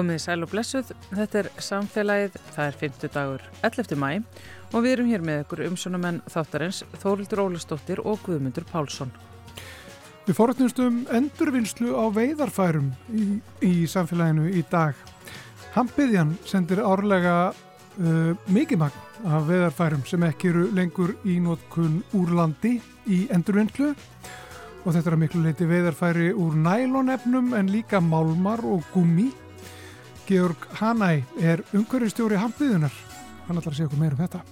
Komið sæl og blessuð, þetta er samfélagið, það er 50 dagur 11. mæ og við erum hér með ykkur umsónumenn þáttarins Þórildur Ólastóttir og Guðmundur Pálsson. Við forrætnumst um endurvinnslu á veiðarfærum í, í samfélaginu í dag. Hampiðjan sendir árlega uh, mikið magn af veiðarfærum sem ekki eru lengur í nótkun úr landi í endurvinnslu og þetta er að miklu leiti veiðarfæri úr nælonefnum en líka málmar og gummi Georg Hanæ er umhverfistjóri hampiðunar. Hann ætlar að segja okkur meira um þetta.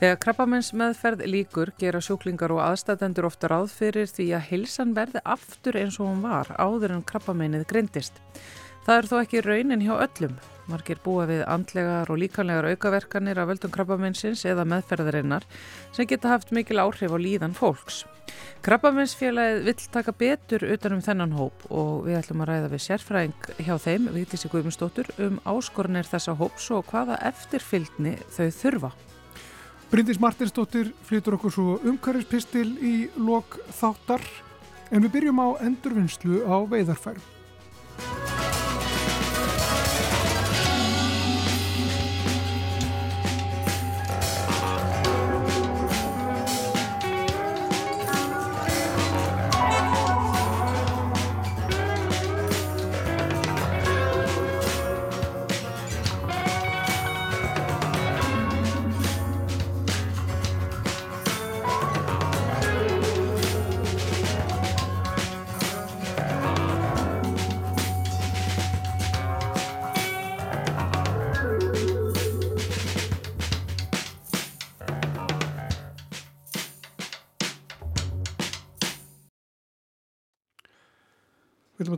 Þegar krabbamenns meðferð líkur gera sjúklingar og aðstæðendur ofta ráð fyrir því að hilsan verði aftur eins og hún var áður en krabbamennið grindist. Það er þó ekki raunin hjá öllum. Margir búa við andlegar og líkanlegar aukaverkanir af völdum krabbamennsins eða meðferðarinnar sem geta haft mikil áhrif á líðan fólks. Krabbamennsfélagið vill taka betur utanum þennan hóp og við ætlum að ræða við sérfræðing hjá þeim, Vítísi Guðmundsdóttur, um áskorunir þessa hóps og hvaða eftirfylgni þau þurfa. Bryndis Martinsdóttir flytur okkur svo umhverfispistil í lok þáttar en við byrjum á endurvinnslu á veiðarfærum.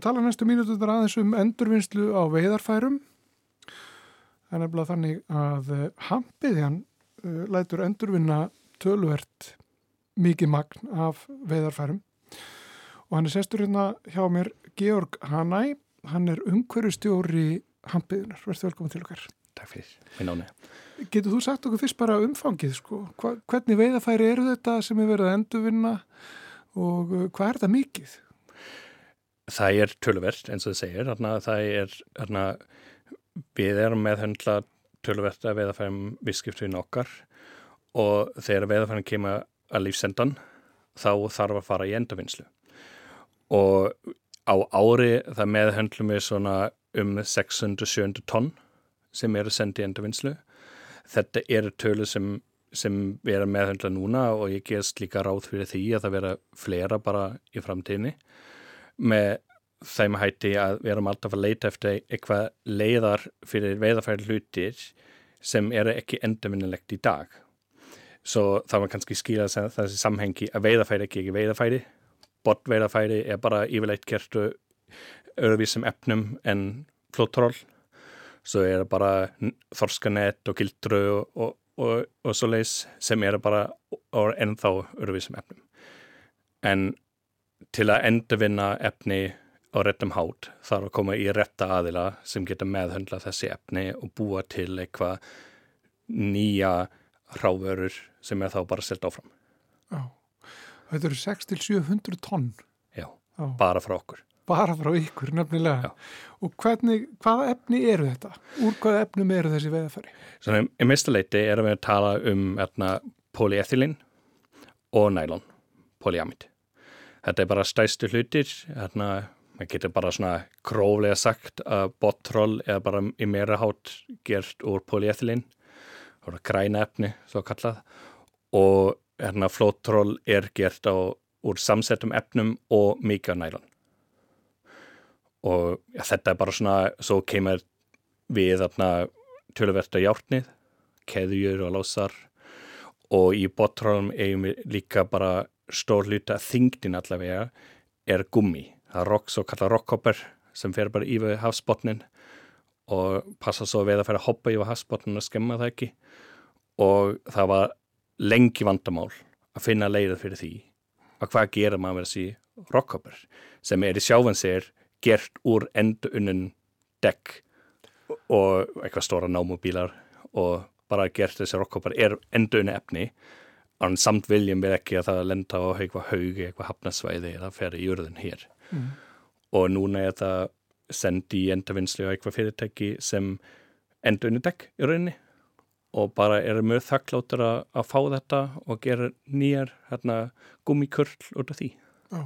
Að tala næstu mínutu þar aðeins um endurvinnslu á veiðarfærum. Það er nefnilega þannig að eh, hampiðjan uh, lætur endurvinna tölvert mikið magn af veiðarfærum og hann er sestur hérna hjá mér Georg Hanæ, hann er umhverjustjóri hampiðunar. Verður velkominn til okkar. Takk fyrir, minn áni. Getur þú sagt okkur fyrst bara umfangið, sko? Hva, hvernig veiðarfæri eru þetta sem er verið að endurvinna og uh, hvað er þetta mikið? Það er tölverst eins og það segir þarna, er þarna, við erum með höndla tölverst að veðafærum visskipturinn okkar og þegar veðafærum kemur að lífsendan þá þarf að fara í endavinnslu og á ári það meðhöndlum við svona um 600-700 tonn sem eru sendið í endavinnslu þetta eru tölu sem, sem við erum meðhöndla núna og ég gerst líka ráð fyrir því að það vera flera bara í framtíðinni með þeim hætti að við erum alltaf að leita eftir eitthvað leiðar fyrir veiðafæri hlutir sem eru ekki endurvinnilegt í dag. Svo það var kannski skýra þessi samhengi að veiðafæri ekki ekki veiðafæri. Bottveiðafæri er bara yfirleitt kertu öðruvísum efnum en flóttról. Svo er það bara þorskanett og gildru og, og, og, og svo leiðs sem eru bara ennþá öðruvísum efnum. En til að endurvinna efni á réttum hát þarf að koma í rétta aðila sem geta meðhöndla þessi efni og búa til eitthvað nýja ráverur sem er þá bara selt áfram. Já, þetta eru 6-700 tonn. Já, Já, bara frá okkur. Bara frá ykkur, nefnilega. Já. Og hvernig, hvaða efni eru þetta? Úr hvaða efnum eru þessi veðafæri? Svona, í mistuleiti erum við að tala um erna, polyethylin og nælon, polyamid. Þetta er bara stæstu hlutir, hérna, maður getur bara svona króflega sagt að bottroll er bara í meira hát gert úr polyethylin, er græna efni, svo kallað, og hérna, flóttroll er gert á, úr samsettum efnum og mikið nælon. Og ja, þetta er bara svona, svo kemur við þarna tölverta hjártnið, keðjur og lásar og í bottrollum eigum við líka bara stór hluta þingdin allavega er gummi. Það er rock, svo kallar rockhopper sem fer bara yfir hafsbotnin og passa svo við að færa hoppa yfir hafsbotnin og skemma það ekki og það var lengi vandamál að finna leiðið fyrir því að hvað gera maður með þessi rockhopper sem er í sjáfansér gert úr enduunnun dekk og eitthvað stóra námubílar og bara gert þessi rockhopper er enduunni efni en samt viljum við ekki að það lenda á eitthvað haugi, eitthvað hafnasvæði eða fer í jörðin hér mm. og núna er það sendi í endavinnslu á eitthvað fyrirtæki sem endur unni dekk í rauninni og bara eru mjög þakkláttur að, fá þetta og gera nýjar hérna, gummikurl út af því. Já.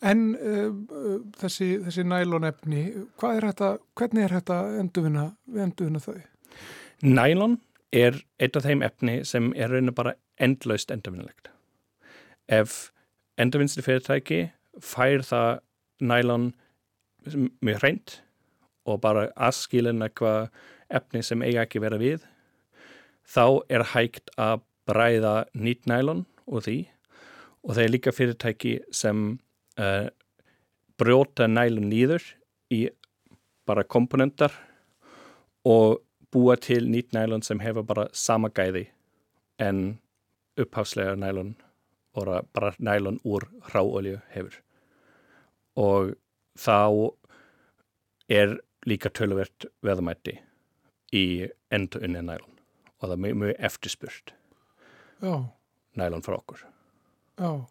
En uh, þessi, þessi nælonefni, er þetta, hvernig er þetta endurvinna þau? Nælon er eitt af þeim efni sem er raun og bara endlaust endurvinnilegt. Ef endurvinnsli fyrirtæki fær það nælon mjög hreint og bara aðskilin eitthvað efni sem eiga ekki vera við þá er hægt að bræða nýtt nælon úr því og það er líka fyrirtæki sem uh, brjóta nælon nýður í bara komponentar og búa til nýtt nælon sem hefur bara sama gæði en uppháslega nælon og bara nælon úr ráolju hefur. Og þá er líka töluvert veðamætti í endur unni nælon og það er mjög, mjög eftirspurt nælon frá okkur. Já.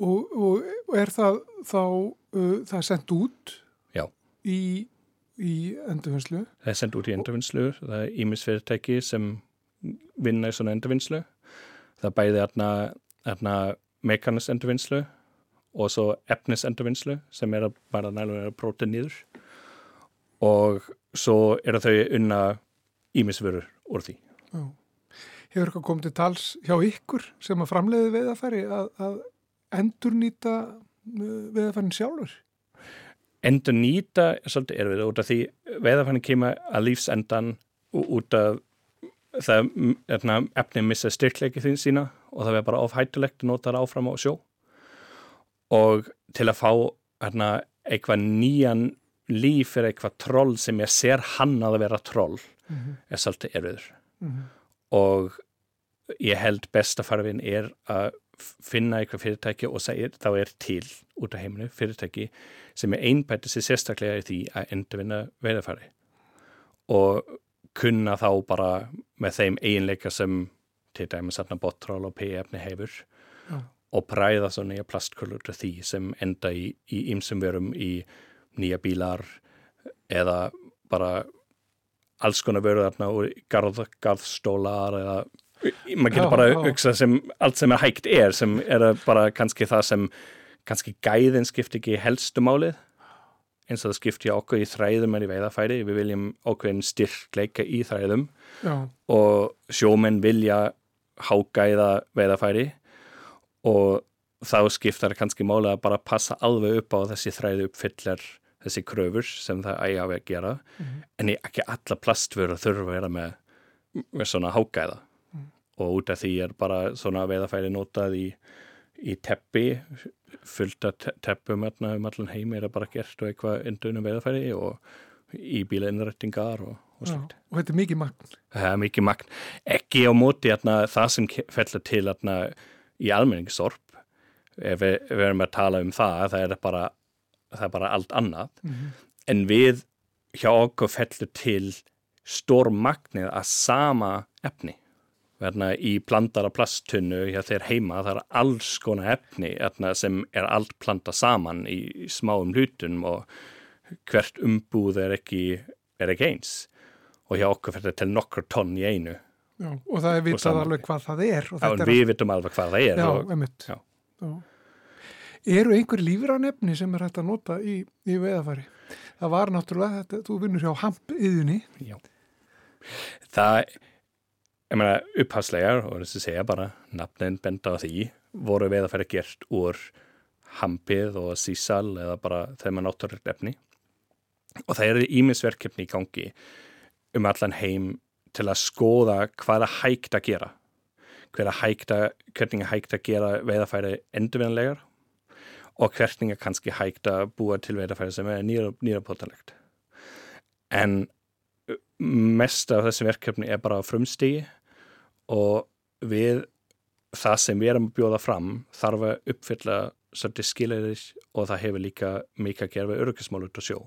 Og, og er það þá uh, það er sendt út Já. í, í endurvinnslu. Það er sendt út í endurvinnslu. Það er ímisfyrirtæki sem vinna í svona endurvinnslu. Það bæði aðna mekanis endurvinnslu og svo efnis endurvinnslu sem er bara nælun að bróta nýður og svo eru þau unna ímisförur úr því. Já. Hefur eitthvað komið til tals hjá ykkur sem að framleiði veðafæri að, að endur nýta uh, veðafærin sjálfur? Endur nýta er svolítið erfið út af því veðafærin kemur að lífsendan út af það hérna, efnið missa styrkleiki þín sína og það verður bara ofhættulegt að nota það áfram á sjó og til að fá hérna, eitthvað nýjan líf er eitthvað troll sem ég ser hann að vera troll mm -hmm. er svolítið erfiður mm -hmm. og ég held bestafarfin er að finna eitthvað fyrirtæki og segir, þá er til út af heiminu fyrirtæki sem er einbætið sér sérstaklega í því að endurvinna veðafari og kunna þá bara með þeim eiginleika sem til dæmis aðna bottról og p-efni hefur ja. og præða svo nýja plastkulur til því sem enda í ymsum verum í nýja bílar eða bara alls konar verður þarna garð, garðstólar eða maður getur bara auksa sem allt sem er hægt er sem er bara kannski það sem kannski gæðin skiptir ekki helstu málið eins og það skiptir okkur í þræðum en í veiðafæri, við viljum okkur styrkleika í þræðum já. og sjómenn vilja hágæða veiðafæri og þá skiptar kannski málið að bara passa alveg upp á þessi þræðu uppfyllar þessi kröfur sem það ægja að gera mm -hmm. en ekki alla plastvöru þurfa að vera með, með svona hágæða. Og út af því er bara svona veðafæri notað í, í teppi fullt af te teppum hérna um allan heim er það bara gert og eitthvað undunum veðafæri og í bílainrættingar og, og slikt. Og þetta er mikið magn? Það er mikið magn. Ekki á móti hérna, það sem fellar til hérna, í almenningssorp ef við, við erum að tala um það, það er bara það er bara allt annað mm -hmm. en við hjá okkur fellur til stór magnið að sama efni Verna, í blandara plasttunnu hjá þeir heima það er alls konar efni verna, sem er allt planta saman í, smáum hlutum og hvert umbúð er ekki, er ekki eins. Og hjá okkur fyrir til nokkur tonn í einu. Já, og það er vitað alveg hvað það er Já, við vitum alveg hvað það er Já, emitt Já, eru einhver lífránefni sem er hægt að nota í, í veðafari það var náttúrulega, þetta, þú vinnur hjá hampiðunni Já. Það, ég meina uppháslegar og þess að segja bara nafnin benda á því, voru veðafari gert úr hampið og sísal eða bara þegar maður náttúrulega efni. Og það eru ímisverkefni í gangi um allan heim til að skoða hvað er hægt að gera. Er hægt að, hvernig er hægt að gera veðafæri endurvinlegar og hvernig er kannski hægt að búa til veitafæri sem er nýrapótalegt. En mest af þessi verkefni er bara frumstigi og við það sem við erum að bjóða fram þarf að uppfylla svolítið skilæðis og það hefur líka mikið að gera við örgismál út á sjó.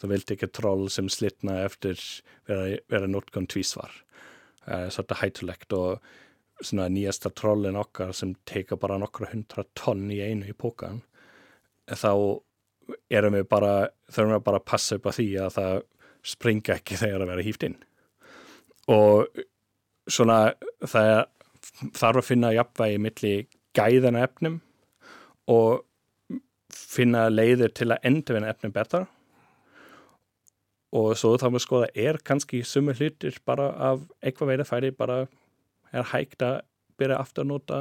Það vildi ekki troll sem slitna eftir vera, vera nótgóðan tvísvar. Það er svolítið hættulegt og svona nýjasta trollin okkar sem teika bara nokkra hundra tonn í einu í pókan þá erum við bara, þurfum við bara að passa upp á því að það springa ekki þegar að vera hýft inn og svona það þarf að finna jafnvægi millir gæðana efnum og finna leiðir til að endurvinna efnum betra og svo þá maður skoða er kannski sumur hlutir bara af eitthvað veida færi bara er hægt að byrja aftur að nota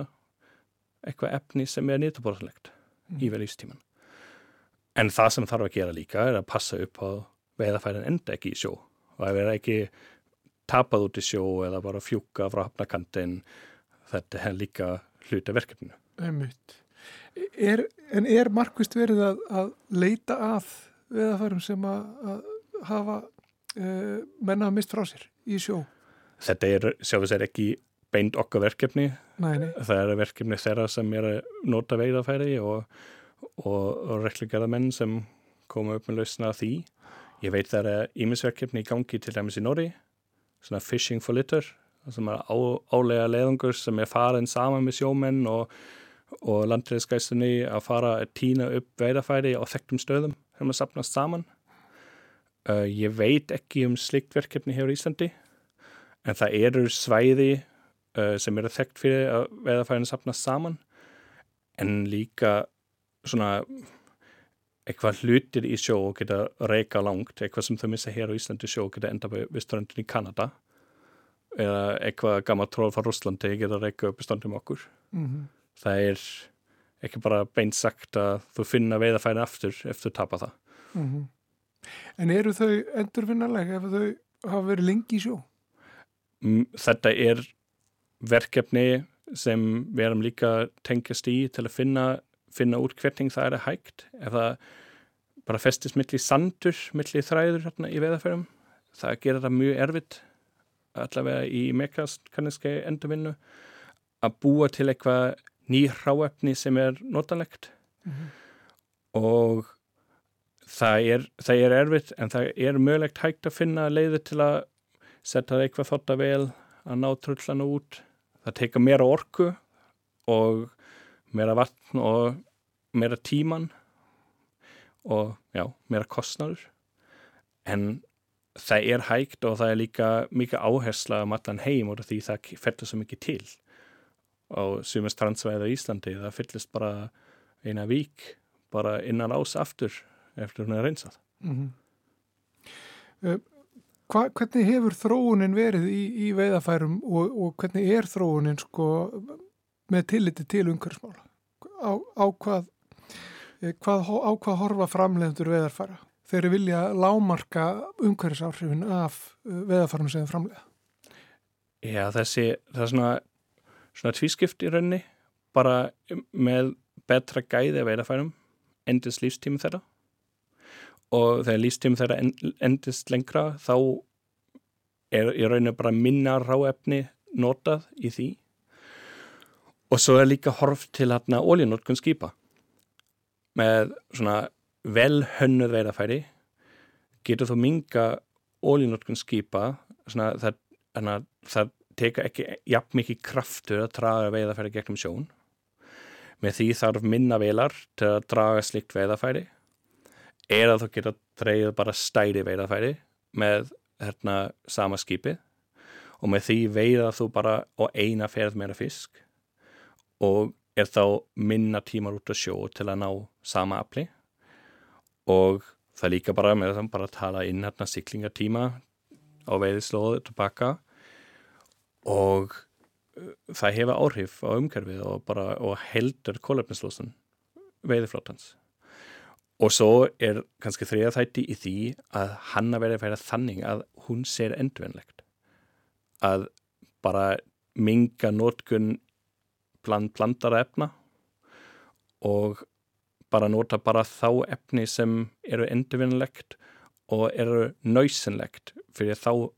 eitthvað efni sem er nýttuborðanlegt mm. í verðístíman en það sem þarf að gera líka er að passa upp á veiðafærin enda ekki í sjó og að vera ekki tapað út í sjó eða bara fjúka frá hafnakantin þetta er líka hluta verkefninu. Er, En er markvist verið að, að leita að veiðafærum sem að, að hafa uh, menna mist frá sér í sjó? Þetta er sjáfis er ekki beint okkar verkefni. Nei, nei. það er verkefni þeirra sem er að nota veiðafæri og, og, og reklingaða menn sem koma upp með lausna því. Ég veit það er ímisverkefni í gangi til dæmis í Norri svona fishing for litter sem er á, álega leðungur sem er farin saman með sjómenn og, og landriðskæstunni að fara að týna upp veiðafæri á þekktum stöðum sem er sapnast saman. Uh, ég veit ekki um slikt verkefni hér í Íslandi en það eru svæði uh, sem eru þekkt fyrir að veðafæðinu sapnast saman en líka svona eitthvað hlutir í sjó geta reyka langt, eitthvað sem þau missa hér á Íslandi sjó geta enda við strandin í Kanada eða eitthvað gammal tróð frá Rúslandi geta reyka upp í strandum okkur mm -hmm. það er ekki bara beint sagt að þú finna veðafæðinu aftur eftir að tapa það mm -hmm. En eru þau endurfinnalega ef þau hafa verið lengi í sjó? Þetta er verkefni sem við erum líka tengjast í til að finna, finna út hvernig það er hægt? Ef það bara festist millir sandur, millir þræður hérna í veðafærum það gerir það mjög erfitt allavega í mekast kanniski endurvinnu að búa til eitthvað ný hráefni sem er notalegt mm -hmm. og það er, það er erfitt en það er mögulegt hægt að finna leiði til að setja eitthvað þotta vel að ná trullana út. Það teika meira orku og meira vatn og meira tíman og já, meira kostnadur en það er hægt og það er líka mikið áhersla um allan heim og því það fellur svo mikið til. Og sumast transvæði á Íslandi það fyllist bara eina vík bara innan ás aftur eftir hún er reynsað. Mm -hmm. uh, Hva, hvernig hefur þróunin verið í, í veiðafærum og, og hvernig er þróunin sko með tilliti til umhverfsmála? Á, á, hvað, eh, hvað, á hvað horfa framleiðendur veiðarfæra? Þeir vilja lámarka umhverfsáhrifin af eh, veiðarfærum sem framleiða. Já, þessi, það er svona, svona tvískipt í raunni, bara með betra gæði að veiðarfærum, endist lífstími þeirra og þegar lífstími þeirra endist lengra þá er í rauninu bara minna ráefni notað í því og svo er líka horf til hérna ólíunótkun skipa. Með svona velhönnuð veidafæri getur þú minga ólíunótkun skipa svona það, hana, það teka ekki jafn mikið kraftur að draga veiðafæri gegnum sjón. Með því þarf minna velar til að draga slikt veiðafæri er að þú geta dreyið bara stæri veiðafæri með hérna sama skipi. Og með því veiða þú bara á eina ferð meira fisk og er þá minna tímar út að sjó til að ná sama afli. Og það líka bara með það bara að tala inn hérna siklingatíma á veiðislóðu tilbaka og uh, það hefa áhrif á umkerfið og, bara, og heldur kólöfnislósun veiðiflótans Og svo er kannski þriða þætti í því að hann að vera að færa þannig að hún ser endurvennlegt. Að bara minga nótkun bland, blandara efna og bara nota bara þá efni sem eru endurvennlegt og eru náusenlegt fyrir þá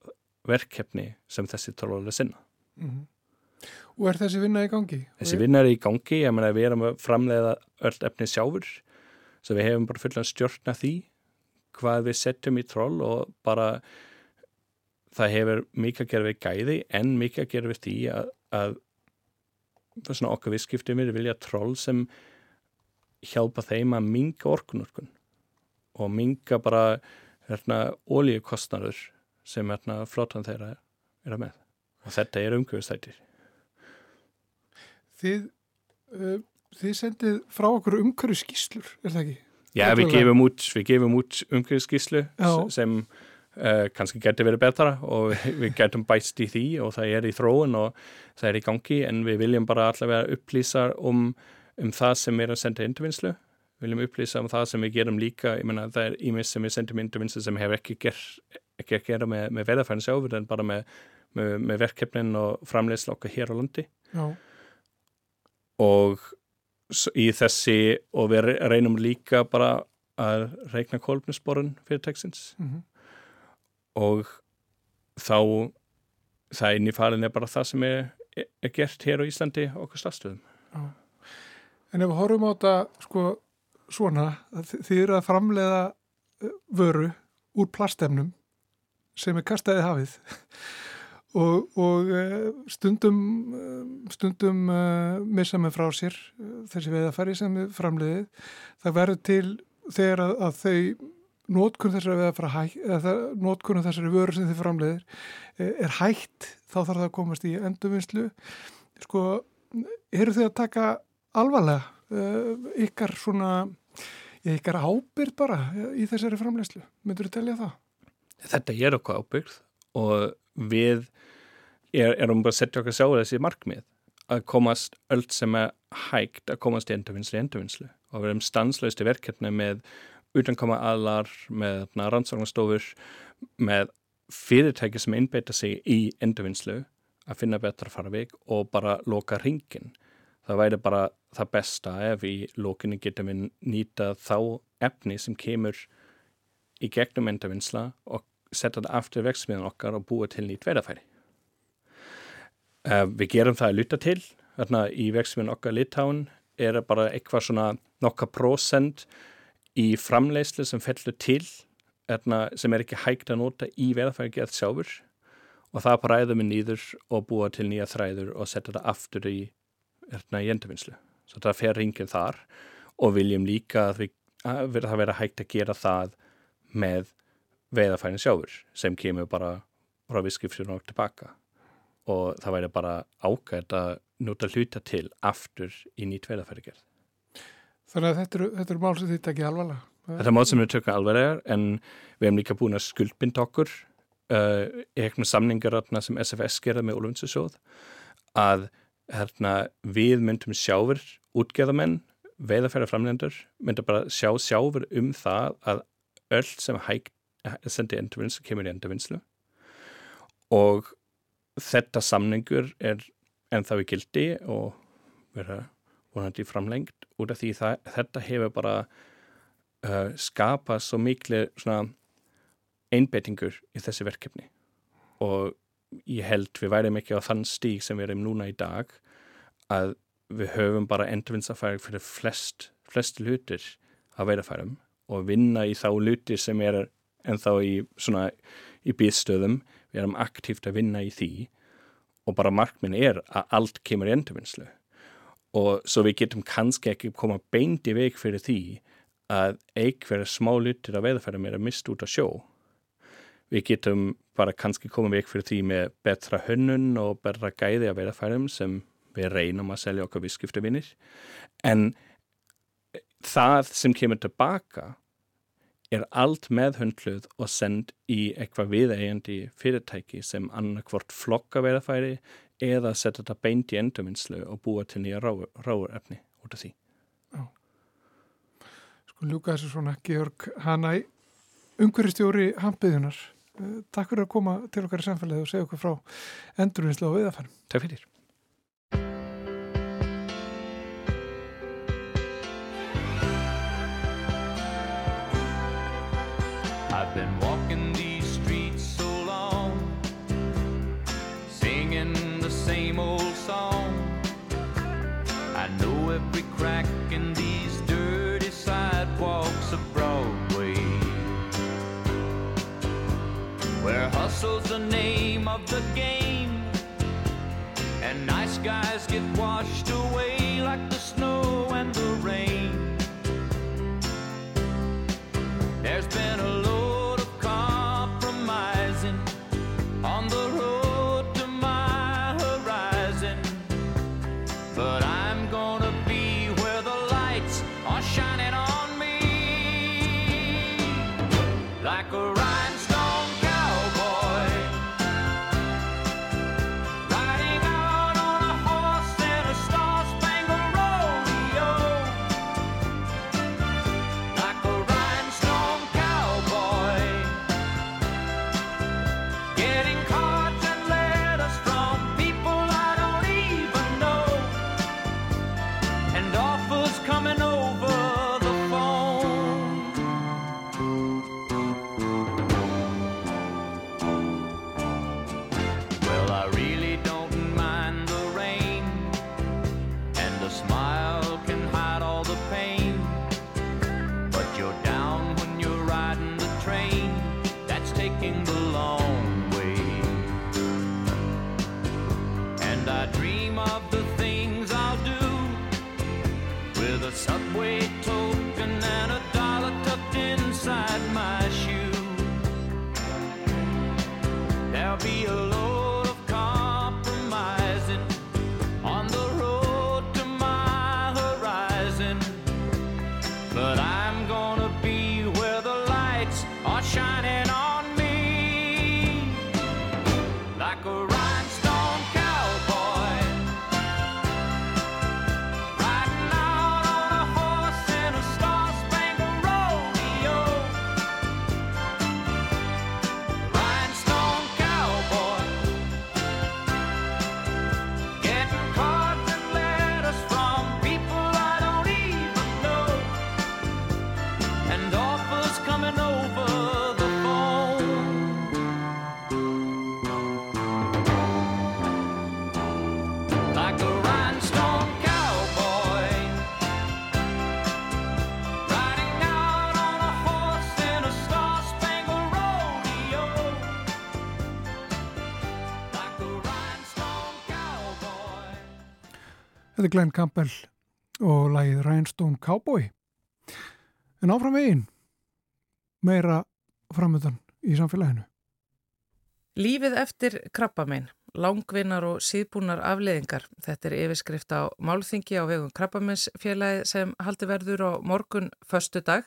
verkefni sem þessi tróðulega sinna. Mm -hmm. Og er þessi vinna í gangi? Þessi vinna er í gangi, ég meina við erum að framleiða öll efni sjáfur svo við hefum bara fullan stjórna því hvað við setjum í troll og bara það hefur mikið að gera við gæði en mikið að gera við því að, að svona okkar visskiptum við vilja troll sem hjálpa þeim að minga orkunurkun og minga bara hérna, ólíukostnaður sem hérna, flottan þeirra er að með. Og þetta er umhverfistættir Þið, uh, þið sendið frá okkur umhverju skýslur, er það ekki? Já, við gefum út, út umhverfiskíslu sem kannski getur verið betra og við, getum bæst í því og það er í þróun og það er í gangi en við viljum bara allavega upplýsa um, um það sem er að senda intervinnslu við viljum upplýsa um það sem við gerum líka ég menna það er ímis sem við sendum intervinnslu sem hefur ekki, ger, ekki að gera með, með veðafæðin sjáfur en bara með, með, með verkefnin og framleysla okkar hér á landi Já. og í þessi og við reynum líka bara að reikna kólpnisborun fyrir textins mm -hmm. Og þá það inn í falin er bara það sem er, er gert hér á Íslandi okkur stafstöðum En ef við horfum á þetta sko svona þið eru að framleiða eh, vöru úr plastefnum sem er kastaðið hafið. Og, og eh, stundum, eh, stundum missa með frá sér þessi veðafæri sem við framleiðið. Það verður til þegar að, að þau nótkunn þessari þessari vöru sem þið framleiðir er hægt, þá þarf það að komast í endurvinnslu. Sko, eru þið að taka alvarlega uh, ykkar svona, ykkar ábyrg bara í þessari framleiðslu? Myndur þú telja það? Þetta er okkur ábyrgð og við er, erum bara að setja okkar sjá þessi markmið að komast öll sem er hægt að komast í endurvinnslu endurvinnslu og við erum stanslausti verkefni með utankoma aðlar, með rannsóknarstofur, með fyrirtæki sem innbeita sig í endurvinnslu að finna betra farveg og bara loka ringin. Það væri bara það besta ef í lókinu getum við nýta þá efni sem kemur í gegnum endurvinnsla og setja það aftur vextmiðan okkar og búa til nýtt veðafæri. Uh, við gerum það að luta til, þarna í vextmiðan okkar litáin er bara eitthvað svona nokka prosent í framleyslu sem fellur til, þarna, sem er ekki hægt að nota í veðafæri geð sjáfur og það bræðum við nýður og búa til nýja þræður og setja það aftur í, þarna, í endurvinnslu. Svo það fer ringin þar og viljum líka að við, að það vera hægt að gera það með veiðafærin sjáfur sem kemur bara frá visskipsjón og tilbaka og það væri bara ágært að nota hluta til aftur í nýtt veiðafærigerð. Þannig að þetta eru, þetta eru mál sem þið tekja alvarlega? Þetta er mál sem við tökum alvarlega en við hefum líka búin að skuldbind okkur uh, í hefnum samningar sem SFS gerða með Ólfundsesjóð að herna, við myndum sjáfur útgeðamenn, veiðafæraframlendur myndum bara sjá sjáfur um það að öll sem hægt sendi endurvinnslu, kemur í endurvinnslu og þetta samningur er ennþá í gildi og vera vonandi framlengt út af því það, þetta hefur bara uh, skapað svo miklu einbettingur í þessi verkefni. Og ég held við værim ekki á þann stík sem við erum núna í dag að við höfum bara endurvinnslafæri fyrir flest, flest lutir að veidafærum og vinna í þá lutir sem er en þá í svona í býðstöðum, við erum aktíft að vinna í því og bara markminn er að allt kemur í endurvinnslu og svo við getum kannski ekki koma beint í veik fyrir því að einhverja smá lutir af veðafærum er að mista út að sjó. Við getum bara kannski koma veik fyrir því með betra hönnun og betra gæði af veðafærum sem við reynum að selja okkar visskiptavinnir en það sem kemur tilbaka er allt meðhundluð og send í eitthvað viðeigandi fyrirtæki sem annarkvort flokka verðafæri eða setja þetta beint í endurvinnslu og búa til nýja ráurefni út af því. Já. Sko ljúka þessu svona, Georg Hanæ, umhverjastjóri Hampiðunar. Eh, takk fyrir að koma til okkar í samfélagi og segja okkur frá endurvinnslu og viðafæri. Takk fyrir. Of the game, and nice guys get washed away Þetta er Glenn Campbell og lagið Rhinestone Cowboy. En áfram veginn, meira framöndan í samfélaginu. Lífið eftir krabbamein, langvinnar og síðbúnar afleðingar. Þetta er yfirskrift á málþingi á vegum krabbameinsfélagi sem haldi verður á morgun förstu dag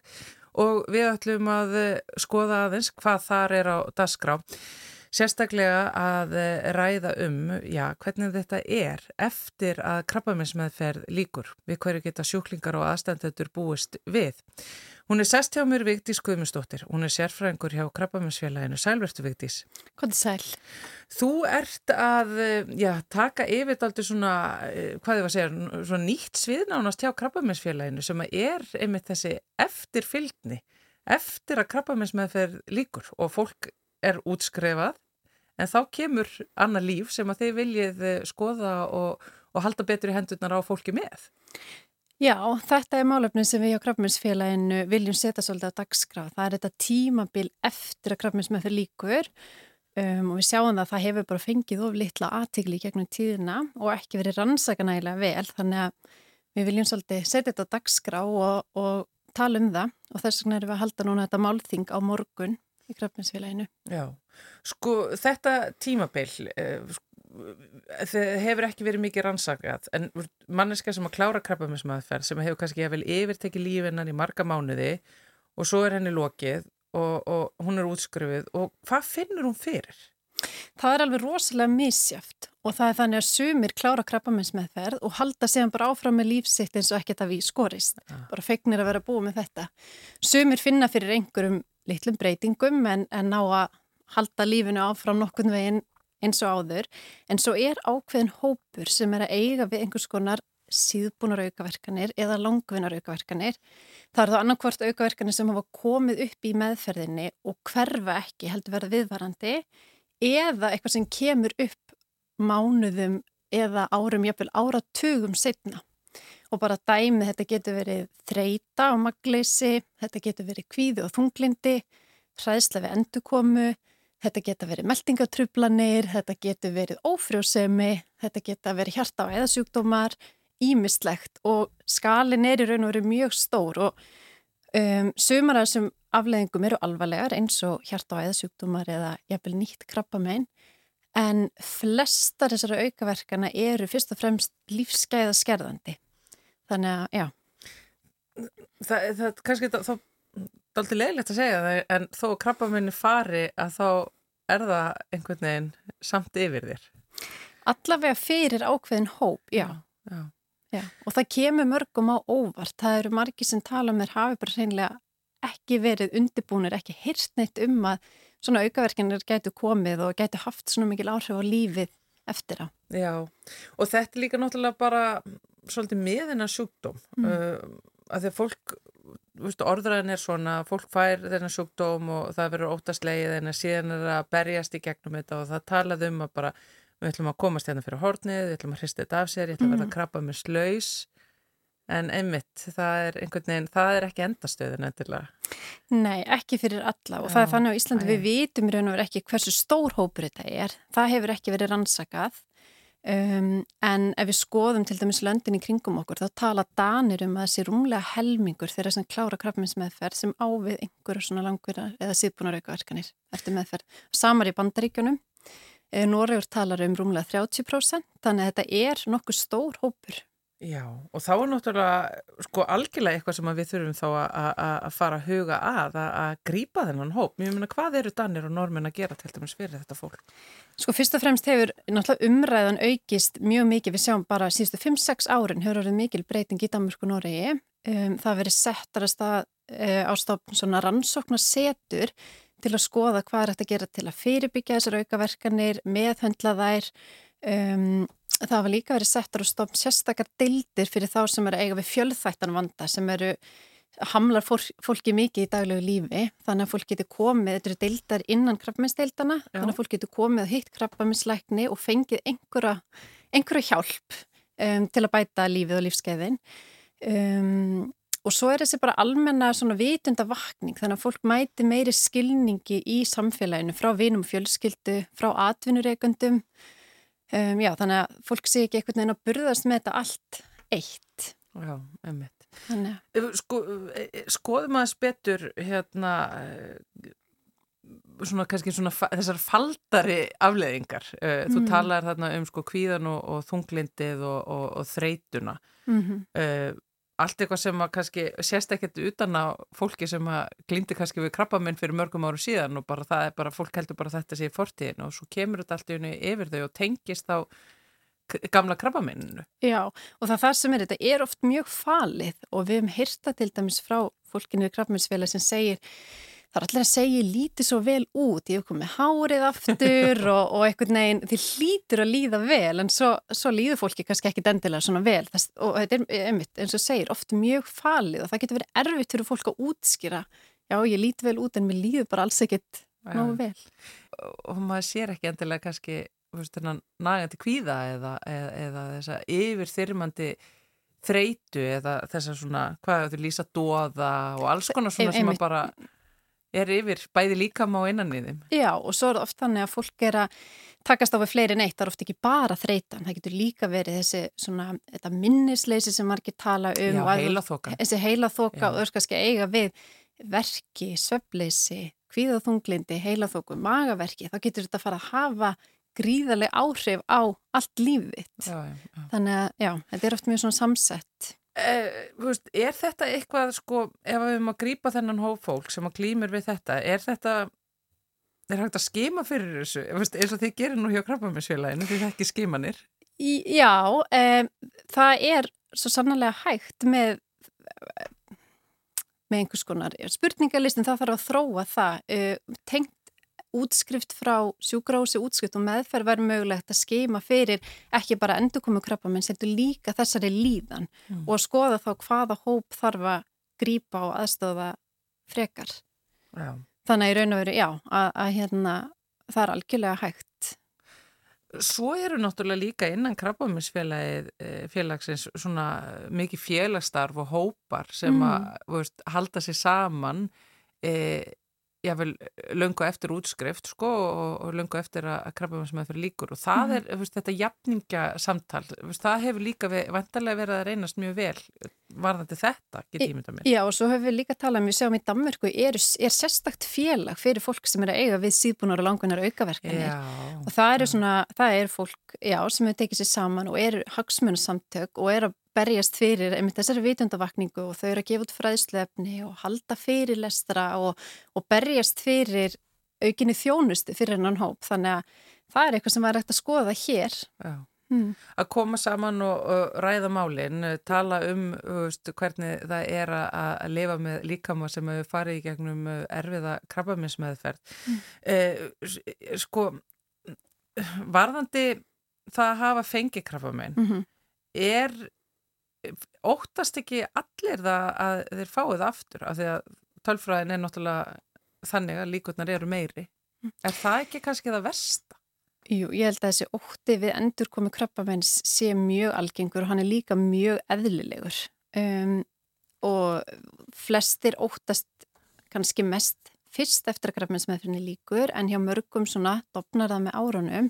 og við ætlum að skoða aðeins hvað þar er á dasgrá. Sérstaklega að eh, ræða um, já, hvernig þetta er eftir að krabbaminsmeðferð líkur við hverju geta sjúklingar og aðstandendur búist við. Hún er sest hjá mér Vigdís Guðmundsdóttir, hún er sérfræðingur hjá krabbaminsfélaginu. Sælverstu Vigdís. Hvað er sæl? Þú ert að, eh, já, taka yfir aldrei svona, eh, hvað ég var að segja, svona nýtt sviðnánast hjá krabbaminsfélaginu sem er einmitt þessi eftirfylgni, eftir að krabbaminsmeðferð líkur og fólk er útskrefað en þá kemur annað líf sem að þið viljið eh, skoða og, og halda betur í hendurnar á fólki með. Já, þetta er málefnin sem við á Krafminsfélaginu viljum setja svolítið á dagskraf. Það er þetta tímabil eftir að Krafminsmið fyrir líkur um, og við sjáum það að það hefur bara fengið of litla aðtigli gegnum tíðina og ekki verið rannsakanægilega vel þannig að við viljum svolítið setja þetta á dagskraf og, og tala um það og þess vegna erum við að halda núna þetta málþing á morgun í Krafninsfélaginu. Já, sko þetta tímabill eh, hefur ekki verið mikið rannsakað en manneska sem að klára krabbaminsmaðferð sem hefur kannski vel yfirtekið lífinnan í marga mánuði og svo er henni lokið og, og hún er útskrifið og hvað finnur hún fyrir? Það er alveg rosalega misjáft og það er þannig að sumir klára krabbaminsmeðferð og halda séðan bara áfram með lífsitt eins og ekkert að við skorist. Ja. Bara fegnir að vera búið með þetta. Sumir finna fyrir einhverjum litlum breytingum en, en ná að halda lífinu áfram nokkurn veginn eins og áður en svo er ákveðin hópur sem er að eiga við einhvers konar síðbúnar aukaverkanir eða langvinnar aukaverkanir. Það er þá annarkvort aukaverkanir sem hafa komið upp í meðferðinni og hverfa ekki heldur verða viðvarandi eða eitthvað sem kemur upp mánuðum eða árum, jáfnveil áratugum setna og bara dæmi þetta getur verið þreita og magleysi, þetta getur verið kvíði og þunglindi, hræðsla við endukomu, þetta getur verið meldingatrublanir, þetta getur verið ófrjósemi, þetta getur verið hjarta- og eðasjúkdómar, ímislegt og skalin er í raun og verið mjög stór og um, sumar af þessum afleðingum eru alvarlegar eins og hjarta- og eðsjúkdómar eða jafnvel nýtt krabbamein en flestar þessara aukaverkana eru fyrst og fremst lífsgæða skerðandi. Þannig að, já. Það, það kannski þá, þá alltaf leiðilegt að segja það en þó krabbamenni fari að þá er það einhvern veginn samt yfir þér. Allavega fyrir ákveðin hóp, já. Já. já. Og það kemur mörgum á óvart. Það eru margi sem tala um þér hafi bara hreinlega ekki verið undibúnir, ekki hyrst neitt um að svona aukaverkinir gætu komið og gætu haft svona mikil áhrif á lífið eftir á. Já, og þetta líka náttúrulega bara svolítið meðina sjúkdóm mm. uh, að því að fólk orðræðin er svona, fólk fær þennan sjúkdóm og það verður óttastlegið en síðan er að berjast í gegnum þetta og það talað um að bara við ætlum að komast hérna fyrir hornið, við ætlum að hrista þetta af sér, ég ætlum að verða að mm. krabba með slaus en einmitt, það er einhvern veginn, það er ekki endastöðin endilega. Nei, ekki fyrir alla og Já, það er þannig á Íslandi við vitum raun og verið ekki hversu stór hópur þetta er, það hefur ekki verið rannsakað um, en ef við skoðum til dæmis löndin í kringum okkur þá tala Danir um að þessi rúmlega helmingur þeirra sem klára krabbminsmeðferð sem ávið einhverjum svona langverðar eða síðbúnar aukaverkanir eftir meðferð. Samar í bandaríkjunum, eh, Noregur talar um rúmlega 30% þannig að þetta er nokkuð stór hópur Já, og þá er náttúrulega sko algjörlega eitthvað sem við þurfum þá að fara að huga að, að grípa þennan hóp. Mér meina, hvað eru Danir og normin að gera til dæmis fyrir þetta fólk? Sko fyrst og fremst hefur náttúrulega umræðan aukist mjög mikið, við sjáum bara síðustu 5-6 árin hefur orðið mikil breyting í Danmörk og Noregi. Um, það verið settar að uh, á stofn svona rannsóknarsetur til að skoða hvað er þetta að gera til að fyrirbyggja þessar aukaverkanir, meðhöndla þær Um, það var líka verið settur og stofn sérstakar deildir fyrir þá sem eru eiga við fjöldþættan vanda sem eru hamlar fólki mikið í daglegu lífi. Þannig að fólk getur komið, þetta eru deildar innan krabbaminsdeildana, þannig að fólk getur komið og hitt krabbaminslækni og fengið einhverja, einhverja hjálp um, til að bæta lífið og lífskeiðin um, og svo er þessi bara almenna svona vitunda vakning þannig að fólk mæti meiri skilningi í samfélaginu frá vinum og fjölskyldu, frá atvinnureikundum Um, já, þannig að fólk sé ekki einhvern veginn að burðast með þetta allt eitt. Já. Þannig. Sko, e, e, skoðum aðeins betur hérna svona kannski svona þessar faldari afleðingar. Mm. Þú talar þarna um sko kvíðan og, og þunglindið og, og, og þreytuna. Mm -hmm. uh, allt eitthvað sem að kannski sést ekkert utan á fólki sem að glindi kannski við krabbaminn fyrir mörgum áru síðan og bara það er bara, fólk heldur bara þetta sé í fortíðin og svo kemur þetta allt í unni yfir þau og tengist á gamla krabbaminninu. Já og það það sem er, þetta er oft mjög falið og við hefum hyrta til dæmis frá fólkinu við krabbaminsfélag sem segir það er allir að segja lítið svo vel út ég hef komið hárið aftur og, og einhvern veginn, þið hlýtur að líða vel en svo, svo líður fólki kannski ekki dendilega svona vel. Þess, og þetta er einmitt, eins og segir, oft mjög falið og það getur verið erfitt fyrir fólk að útskýra já, ég lít vel út en mér líður bara alls ekkit náðu vel. Og maður sér ekki endilega kannski nægandi kvíða eða, eða, eða þessa yfirþyrmandi þreitu eða þessa svona, hvað þú lýsa dóða og alls konar svona sem að bara er yfir bæði líkam á innan í þeim. Já og svo er það oft þannig að fólk er að takast á við fleiri neitt, það er oft ekki bara þreitan, það getur líka verið þessi svona, þetta minnisleysi sem margir tala um. Já, heilaþoka. Þessi heilaþoka og skal eiga við verki, söfleysi, kvíðaþunglindi, heilaþoku, magaverki, þá getur þetta fara að hafa gríðarlega áhrif á allt lífið. Já, já. Þannig að já, þetta er oft mjög svona samsett. Eh, veist, er þetta eitthvað sko, ef við erum að grýpa þennan hófólk sem að glýmur við þetta, er þetta er hægt að skima fyrir þessu? Veist, eins og þið gerir nú hjá krabbaminsfélaginu því það ekki skimanir Já, um, það er svo sannlega hægt með með einhvers konar spurningalistin, það þarf að þróa það. Uh, tengt útskrift frá sjúgrási, útskrift og meðferð verður mögulegt að skema fyrir ekki bara endurkomu krabba, menn setur líka þessari líðan mm. og að skoða þá hvaða hóp þarf að grípa og aðstöða frekar. Já. Þannig að í raun og veru, já, að, að hérna, það er algjörlega hægt. Svo eru náttúrulega líka innan krabbaminsfélagið eh, svona mikið félagsstarf og hópar sem mm. að veist, halda sér saman eða jável löngu eftir útskrift sko og, og löngu eftir að, að krabba sem það fyrir líkur og það mm. er veist, þetta jafningasamtal, veist, það hefur líka vantarlega verið að reynast mjög vel varðandi þetta, get ég mynda mér. Já, og svo höfum við líka talað um, við sjáum í Danmörku, er, er sérstakt félag fyrir fólk sem er að eiga við síðbúnar og langunar aukaverkanir. Já. Og það eru svona, það er fólk, já, sem hefur tekið sér saman og er hagsmunasamtök og er að berjast fyrir einmitt þessari vitundavakningu og þau eru að gefa út fræðslefni og halda fyrir lestra og, og berjast fyrir aukinni þjónustu fyrir hennan hóp. Þannig að það er eitthvað sem var hægt að skoða hér. Já. Mm. Að koma saman og, og ræða málinn, tala um veist, hvernig það er að lifa með líkama sem hefur farið í gegnum erfiða krabbaminsmeðferð. Mm. Eh, sko, varðandi það að hafa fengi krabbaminn, mm -hmm. er óttast ekki allir það að þeir fáið aftur af því að tölfræðin er náttúrulega þannig að líkurnar eru meiri mm. er það ekki kannski það versta? Jú, ég held að þessi ótti við endur komi krabbamenns sé mjög algengur og hann er líka mjög eðlilegur um, og flestir óttast kannski mest fyrst eftir að krabbamennsmeðfrinni líkur en hjá mörgum svona dopnar það með árunum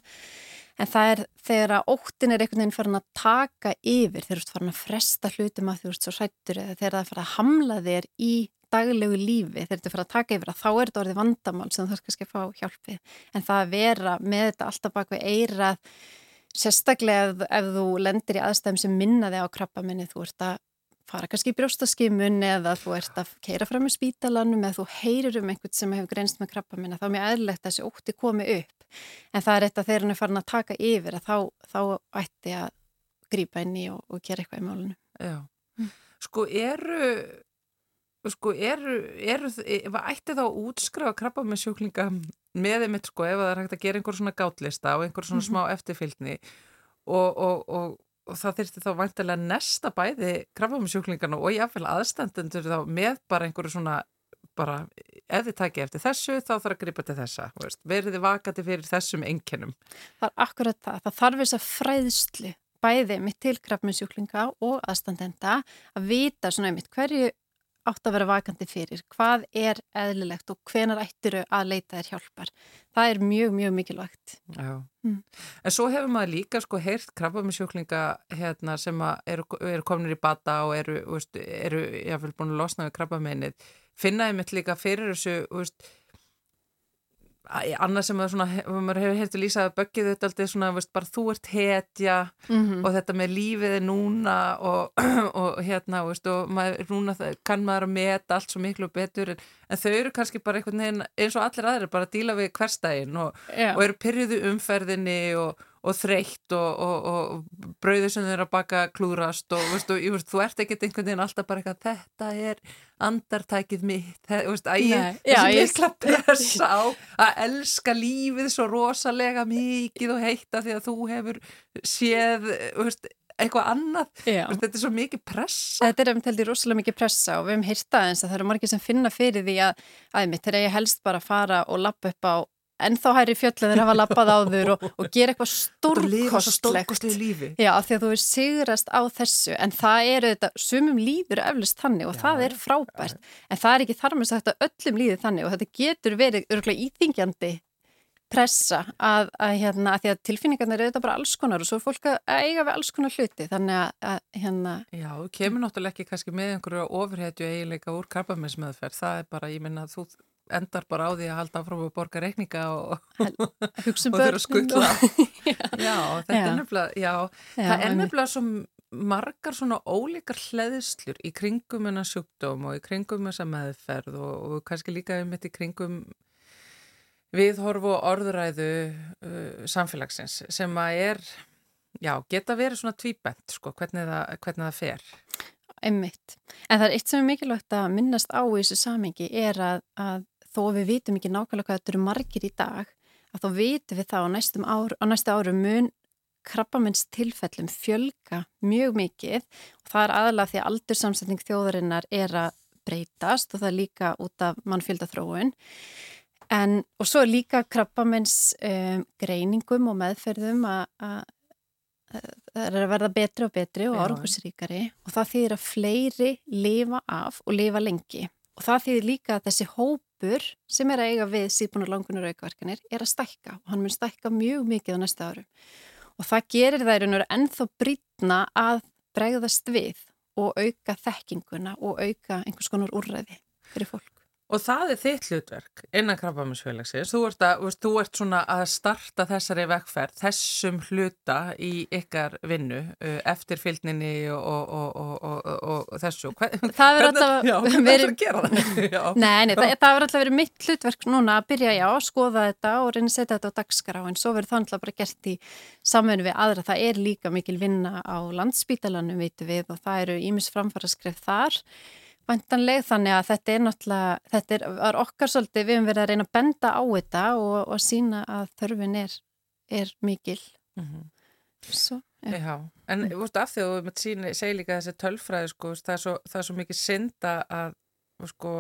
En það er þegar að óttin er einhvern veginn farin að taka yfir, þegar þú ert farin að fresta hlutum að þú ert svo hrættur eða þegar það er farin að hamla þér í daglegu lífi, þegar þetta er farin að taka yfir að þá er þetta orðið vandamál sem þú þarf kannski að fá hjálpið. En það að vera með þetta alltaf bak við eirað, sérstaklega ef, ef þú lendir í aðstæðum sem minna þig á krabba minni, þú ert að fara kannski í brjóstaskimun eða þú ert að keira fram í spítalanum eða þú heyrir um einhvern sem hefur greinst með krabba minna, þá er mjög eðlilegt að þessi ótti komi upp en það er þetta þegar hann er farin að taka yfir að þá, þá ætti að grýpa inn í og, og gera eitthvað í málunum. Já, mm. sko eru, sko eru, eru ætti þá útskrifa krabba með sjúklinga með þeim sko ef það er hægt að gera einhver svona gátlista og einhver svona mm -hmm. smá eftirfylgni og, og, og og það þurfti þá vantilega nesta bæði krafamsjúklingarna og jáfnveil aðstandendur þá með bara einhverju svona bara ef þið takja eftir þessu þá þarf að gripa til þessa verið þið vakati fyrir þessum enginum Það er akkurat það, það þarf þess að fræðslu bæði mitt til krafminsjúklinga og aðstandenda að vita svona einmitt hverju átt að vera vakandi fyrir, hvað er eðlilegt og hvenar ættiru að leita þér hjálpar. Það er mjög, mjög mikilvægt. Já, mm. en svo hefur maður líka sko heyrt krabbaminsjúklinga hérna, sem eru, eru kominir í bata og eru, veist, eru jáfnvel búin að losna við krabbaminnið finnaði mitt líka fyrir þessu veist, annað sem að svona, maður hefur hefði lýsað að böggið þetta alltaf svona, veist, bara þú ert hetja mm -hmm. og þetta með lífið er núna og, og hérna, veist, og maður, núna kann maður að meta allt svo miklu betur en, en þau eru kannski bara einhvern veginn eins og allir aðri bara að díla við hverstægin og, yeah. og eru pyrjuðu umferðinni og og þreytt og, og, og brauður sem þeir að baka klúrast og veistu, ég, veist, þú ert ekkert einhvern veginn alltaf bara eitthvað þetta er andartækið mitt. Veist, þessi mikla pressa á að elska lífið svo rosalega mikið og heita því að þú hefur séð veist, eitthvað annað, þetta er svo mikið pressa. Þetta er um því rosalega mikið pressa og við hefum hýrtað eins að það eru margir sem finna fyrir því að aðeins, þegar ég helst bara fara og lappa upp á en þá hæri fjöllin þeir hafa lappað á þur og, og gera eitthvað stórkostlegt. Já, því að þú er sigrast á þessu en það eru þetta, sumum líður eflust þannig og Já, það er frábært. Ja. en það er ekki þar með sagt að öllum líður þannig og þetta getur verið örgulega íþingjandi pressa að, að, hérna, að því að tilfinningarnir eru þetta bara alls konar og svo er fólk að eiga við alls konar hluti þannig að, að hérna. Já, kemur náttúrulega ekki kannski með einhverju ofurhetju eiginleika úr krabbaminsmeðferð það er bara, ég minna þú endar bara á því að halda áfram að borga reikninga og, Hugsum og þurfa að skuttla Já, þetta já. er nefnilega já, já, það er nefnilega svo margar svona ólíkar hleðslur í kringum hennar sjúkdóm og í kringum þessa meðferð og, og kannski líka um þetta í kringum viðhorfu og orðuræðu uh, samfélagsins sem að er já, geta verið svona tvíbent sko, hvernig það, hvernig það fer. Einmitt. En það er eitt sem er mikilvægt að minnast á í þessu samengi er að, að þó við vitum ekki nákvæmlega hvað þetta eru margir í dag að þá vitum við þá á, ár, á næstu árum mun krabbamins tilfellum fjölga mjög mikið. Og það er aðalega því að aldursamsetning þjóðarinnar er að breytast og það er líka út af mannfjöldathróun en og svo er líka krabbamins um, greiningum og meðferðum að það er að verða betri og betri og árangusríkari og það þýðir að fleiri lifa af og lifa lengi. Og það þýðir líka að þessi hópur sem er að eiga við síðbúna langunar aukaverkanir er að stækka og hann mun stækka mjög mikið á næsta áru og það gerir veru ennþá brýtna að bregðast við og auka þekkinguna og auka einhvers konar úrræði fyrir fólk. Og það er þitt hlutverk innan krabbaminsfélagsins. Þú þú ert svona að starta þessari vekkferð, þessum hluta í ykkar vinnu uh, eftir fylgninni og, og, og, og þessu. Hvern, það verður alltaf verið að gera það. Nei, nei það, það verður alltaf verið mitt hlutverk núna að byrja já, að skoða þetta og reyna að setja þetta á dagskrá en svo verður það alltaf bara gert í samfunni við aðra. Það er líka mikil vinna á landsbítalanum, veitu við, og það eru ímis framfara skrif þar. Vantanleg þannig að þetta er náttúrulega, þetta er, er okkar svolítið, við hefum verið að reyna að benda á þetta og, og sína að þörfin er, er mikil. Mm -hmm. Svo, ja. Já, en mm. veist, af því að þú segir líka þessi tölfræði, sko, það, er svo, það er svo mikið synda að, sko,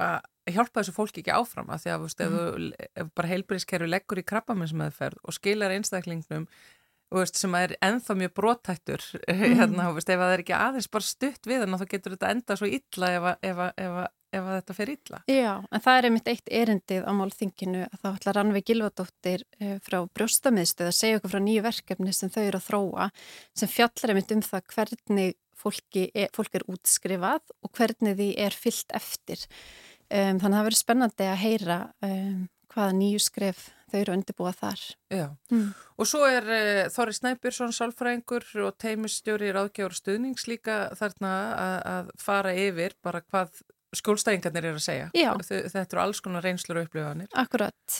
að hjálpa þessu fólki ekki áfram að því að, veist, mm. ef, þú, ef bara heilbríðiskerfi leggur í krabbaminsmeðferð og skilar einstaklingnum veist, sem er enþá mjög brótættur mm. hérna, veist, ef það er ekki aðeins bara stutt við að þá getur þetta enda svo illa ef, ef, ef, ef þetta fer illa Já, en það er einmitt eitt erindið á málþinginu að þá ætla Rannveig Gilvardóttir eh, frá brjóstamiðstöð að segja okkur frá nýju verkefni sem þau eru að þróa sem fjallar einmitt um það hvernig fólki er, fólk er útskrifað og hvernig því er fyllt eftir um, þannig að það verður spennandi að heyra um, hvaða nýju skref þau eru undirbúa þar. Já, mm. og svo er uh, Þorri Snæbjörnsson, sálfræðingur og teimistjóri ráðgjáður stuðnings líka þarna að, að fara yfir bara hvað skjólstæðingarnir er að segja. Já. Þetta eru alls konar reynslur og upplifanir. Akkurat.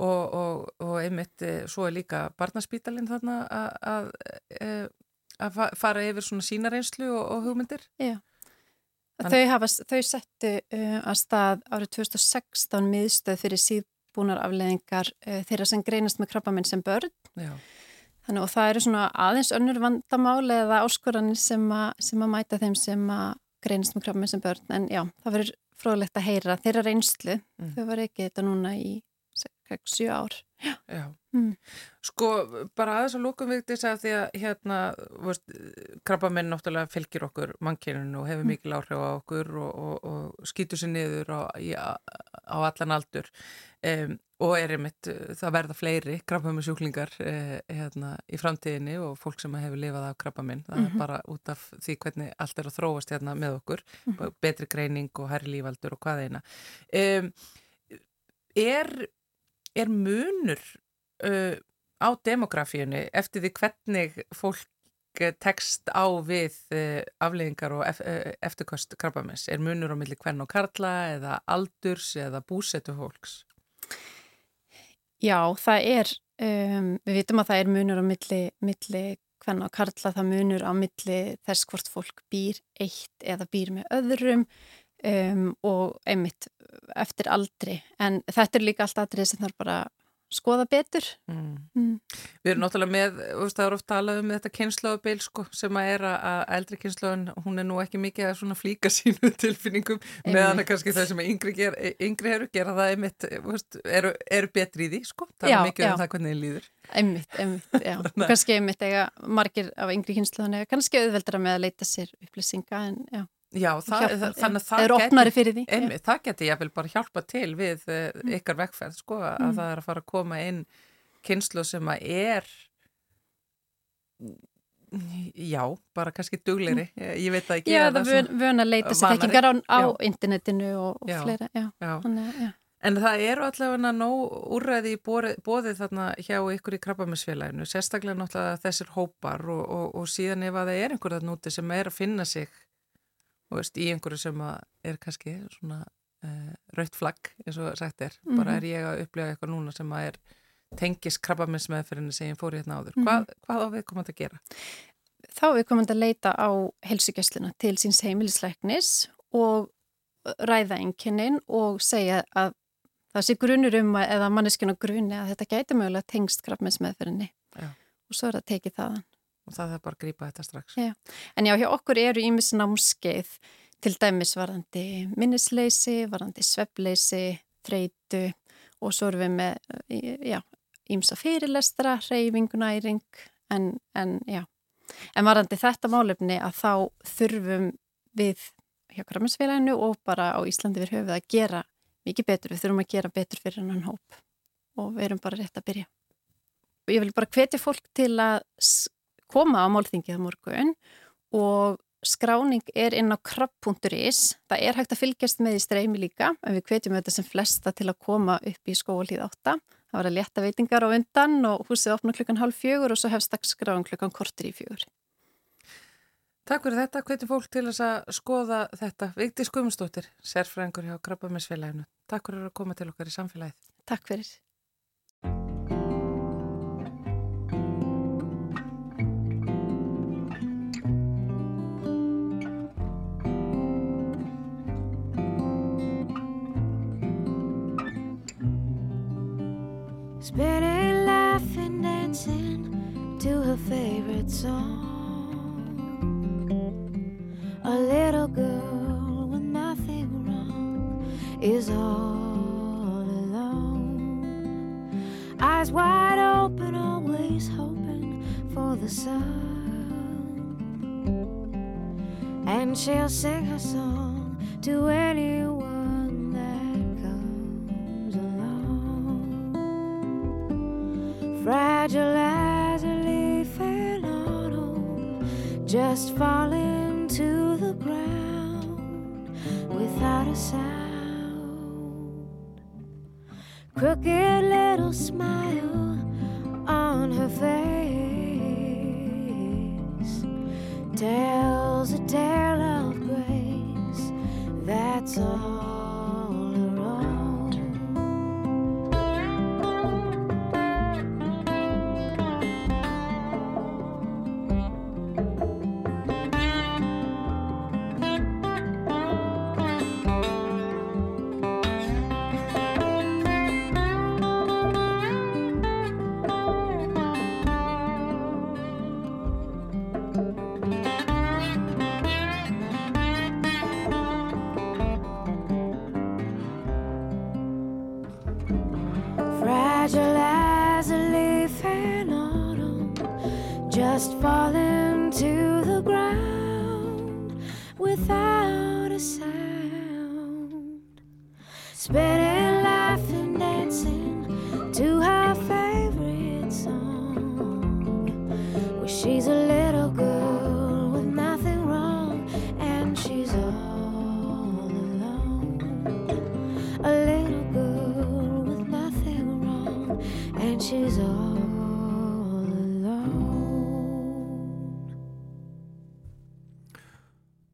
Og, og, og einmitt, uh, svo er líka barnaspítalinn þarna að, að, að fara yfir svona sína reynslu og, og hugmyndir. Já. Þau, hafa, þau settu uh, að stað árið 2016 miðstöð fyrir síð búnar afleðingar uh, þeirra sem greinast með krabbamenn sem börn. Já. Þannig og það eru svona aðeins önnur vandamáli eða áskoranir sem, sem að mæta þeim sem að greinast með krabbamenn sem börn. En já, það verður fróðlegt að heyra þeirra reynslu. Mm. Þau var ekki þetta núna í 6-7 ár. Já. Já. Mm. Sko, bara aðeins að lókum við þess að því að hérna, krabbamenn náttúrulega fylgir okkur mannkyninu og hefur mm. mikil áhrif á okkur og, og, og skýtur sér niður á, á, á allan aldur um, og er einmitt það verða fleiri krabbamennsjúklingar eh, hérna, í framtíðinni og fólk sem hefur lifað af krabbamenn, það mm -hmm. er mhm. bara út af því hvernig allt er að þróast hérna með okkur, mm -hmm. betri greining og herri lífaldur og hvað eina. Um, er er munur uh, á demografíunni eftir því hvernig fólk tekst á við uh, afleggingar og ef, uh, eftirkost krabbamins? Er munur á milli hvern og karla eða aldurs eða búsetu fólks? Já, það er, um, við vitum að það er munur á milli, milli hvern og karla, það munur á milli þess hvort fólk býr eitt eða býr með öðrum um, og einmitt eftir aldri. En þetta er líka allt aðrið sem þarf bara skoða betur mm. Mm. Við erum náttúrulega með, veist, það er ofta talað um þetta kynnslóðabil sko, sem að er að eldri kynnslóðan, hún er nú ekki mikið að flíka sínu tilfinningum meðan kannski það sem yngri, ger, yngri eru gera það einmitt, veist, eru, eru betri í því sko, það já, er mikið já. um það hvernig þið líður Einmitt, einmitt, já kannski einmitt eiga margir af yngri kynnslóðan eða kannski auðveldra með að leita sér upplýsinga en já Já, það, Hjálpa, þannig að það geti, einmi, það geti ég vel bara hjálpa til við uh, ykkar vekkferð, sko, að mm. það er að fara að koma inn kynslu sem að er, já, bara kannski dugleiri, mm. ég, ég veit að ekki. Já, það er vöna að leita sér þekkingar á, á internetinu og, og fleira, já. já. Þannig, já. En það eru allavega nóg úrræði í bóðið þarna hjá ykkur í krabbaminsfélaginu, sérstaklega náttúrulega þessir hópar og, og, og síðan ef að það er einhver þarna úti sem er að finna sig veist, í einhverju sem er kannski svona uh, eh, raukt flagg eins og sagt er, mm -hmm. bara er ég að upplifa eitthvað núna sem að er tengis krabbaminsmeðferðinu sem ég fór hérna áður mm -hmm. hvað, hvað á við komum að gera? Þá við komum að leita á helsugjastluna til síns heimilisleiknis og ræða einkennin og segja að það sé grunur um að, eða manneskinu grunni að þetta gæti mögulega tengst krabbaminsmeðferðinni og svo er það tekið þaðan og það er bara að grípa þetta strax. Já. En já, hjá okkur eru ímis námskeið til dæmis varandi minnisleysi, varandi sveppleysi, þreitu og svo erum við með, ímsa fyrirlestra, reyfingunæring, en, en já, en varandi þetta málefni að þá þurfum við hjá Kraminsfélaginu og bara á Íslandi við höfum við að gera mikið betur, við þurfum að gera betur fyrir hennan hóp og við erum bara rétt að byrja. Ég vil bara hvetja fólk til að koma á málþingið morgun og skráning er inn á krabb.is. Það er hægt að fylgjast með í streymi líka en við hvetjum þetta sem flesta til að koma upp í skóalíð 8. Það var að leta veitingar á undan og húsið opna klukkan halv fjögur og svo hefst skráning klukkan kortir í fjögur. Takk fyrir þetta. Hvetjum fólk til þess að skoða þetta. Vigdi Skumustóttir, sérfræðingur hjá Krabbamessfélaginu. Takk fyrir að koma til okkar í samfélagið. Takk fyrir. Spinning, laughing, dancing to her favorite song. A little girl with nothing wrong is all alone. Eyes wide open, always hoping for the sun. And she'll sing her song to anyone fragile as a leaf in autumn, just falling to the ground without a sound. Crooked little smile on her face tells a tale of grace. That's all.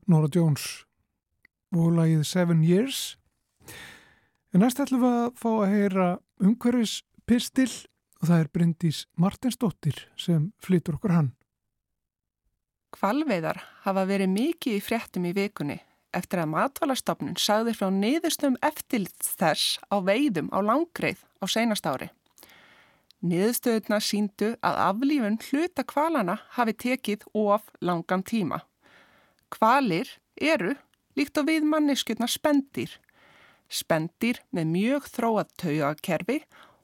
Nora Jones og lagið Seven Years. En næst ætlum við að fá að heyra umhverfis pistil og það er Bryndís Martinsdóttir sem flytur okkur hann. Kvalveiðar hafa verið mikið í fréttum í vikunni eftir að matvalastofnun sagði frá niðurstöðum eftir þess á veiðum á langreið á seinast ári. Niðurstöðuna síndu að aflífun hluta kvalana hafi tekið of langan tíma. Kvalir eru, líkt og við manneskjötna, spendir. Spendir með mjög þróað taugakerfi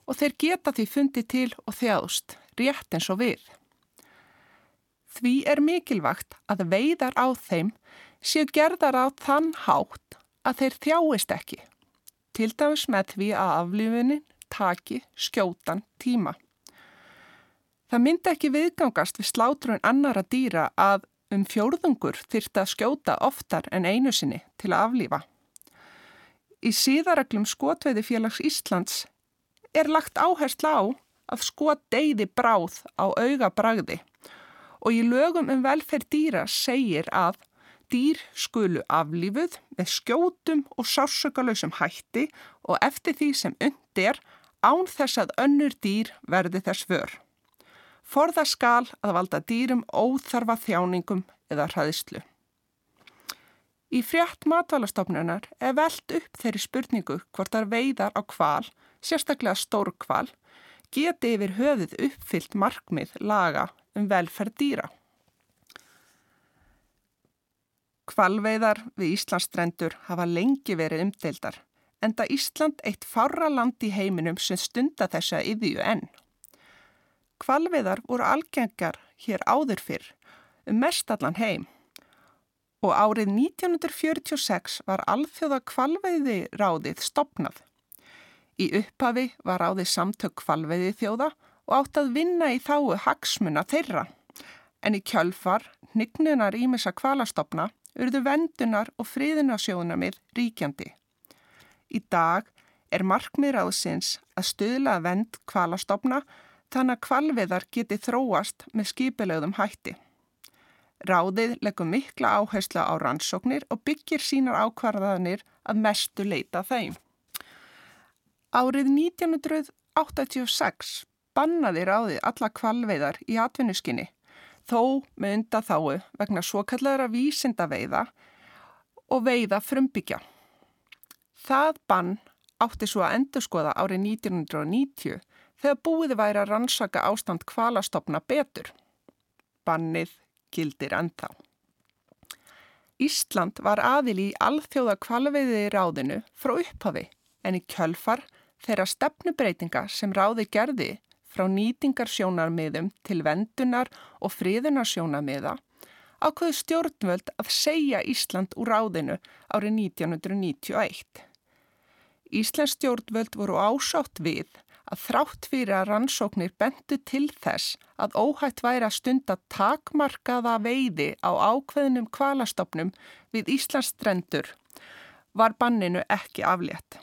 og þeir geta því fundið til og þjáðust, rétt eins og við. Því er mikilvægt að veiðar á þeim séu gerðar á þann hátt að þeir þjáist ekki. Til dæmis með því að aflífunin taki skjótan tíma. Það myndi ekki viðgangast við slátrun annara dýra að um fjórðungur þyrta að skjóta oftar en einu sinni til að aflífa. Í síðareglum skotveiði félags Íslands er lagt áhersla á að skot deyði bráð á auga bragði og í lögum um velferð dýra segir að dýr skulu aflífuð með skjótum og sársökalösum hætti og eftir því sem undir án þess að önnur dýr verði þess för. Forða skal að valda dýrum óþarfa þjáningum eða hraðislu. Í frétt matvalastofnunar er veld upp þeirri spurningu hvort þar veiðar á kval, sérstaklega stór kval, geti yfir höfuð uppfyllt markmið laga um velferð dýra. Kvalveiðar við Íslandsstrendur hafa lengi verið umdeildar, enda Ísland eitt fára land í heiminum sem stunda þessa yðju enn. Kvalviðar voru algengar hér áður fyrr um mestallan heim og árið 1946 var alþjóða kvalveiði ráðið stopnað. Í upphafi var ráðið samtök kvalveiði þjóða og átt að vinna í þáu hagsmuna þeirra en í kjölfar hnignunar ímessa kvalastofna urðu vendunar og friðunarsjónamið ríkjandi. Í dag er markmið ráðsins að stuðla vend kvalastofna þannig að kvalviðar geti þróast með skipilögðum hætti. Ráðið leggur mikla áherslu á rannsóknir og byggir sínar ákvarðanir að mestu leita þeim. Árið 1986 bannaði ráðið alla kvalveiðar í atvinnuskinni, þó með undan þáu vegna svo kallara vísindaveiða og veiða frumbyggja. Það bann átti svo að endurskoða árið 1990 þegar búið væri að rannsaka ástand kvalastofna betur. Bannið gildir ennþá. Ísland var aðil í alþjóða kvalveiði ráðinu frá upphafi en í kjölfar þeirra stefnubreitinga sem ráði gerði frá nýtingarsjónarmiðum til vendunar og friðunarsjónarmiða ákveðu stjórnvöld að segja Ísland úr ráðinu árið 1991. Íslands stjórnvöld voru ásátt við að þrátt fyrir að rannsóknir bentu til þess að óhætt væri að stunda takmarkaða veiði á ákveðnum kvalastofnum við Íslands strendur var banninu ekki aflétt.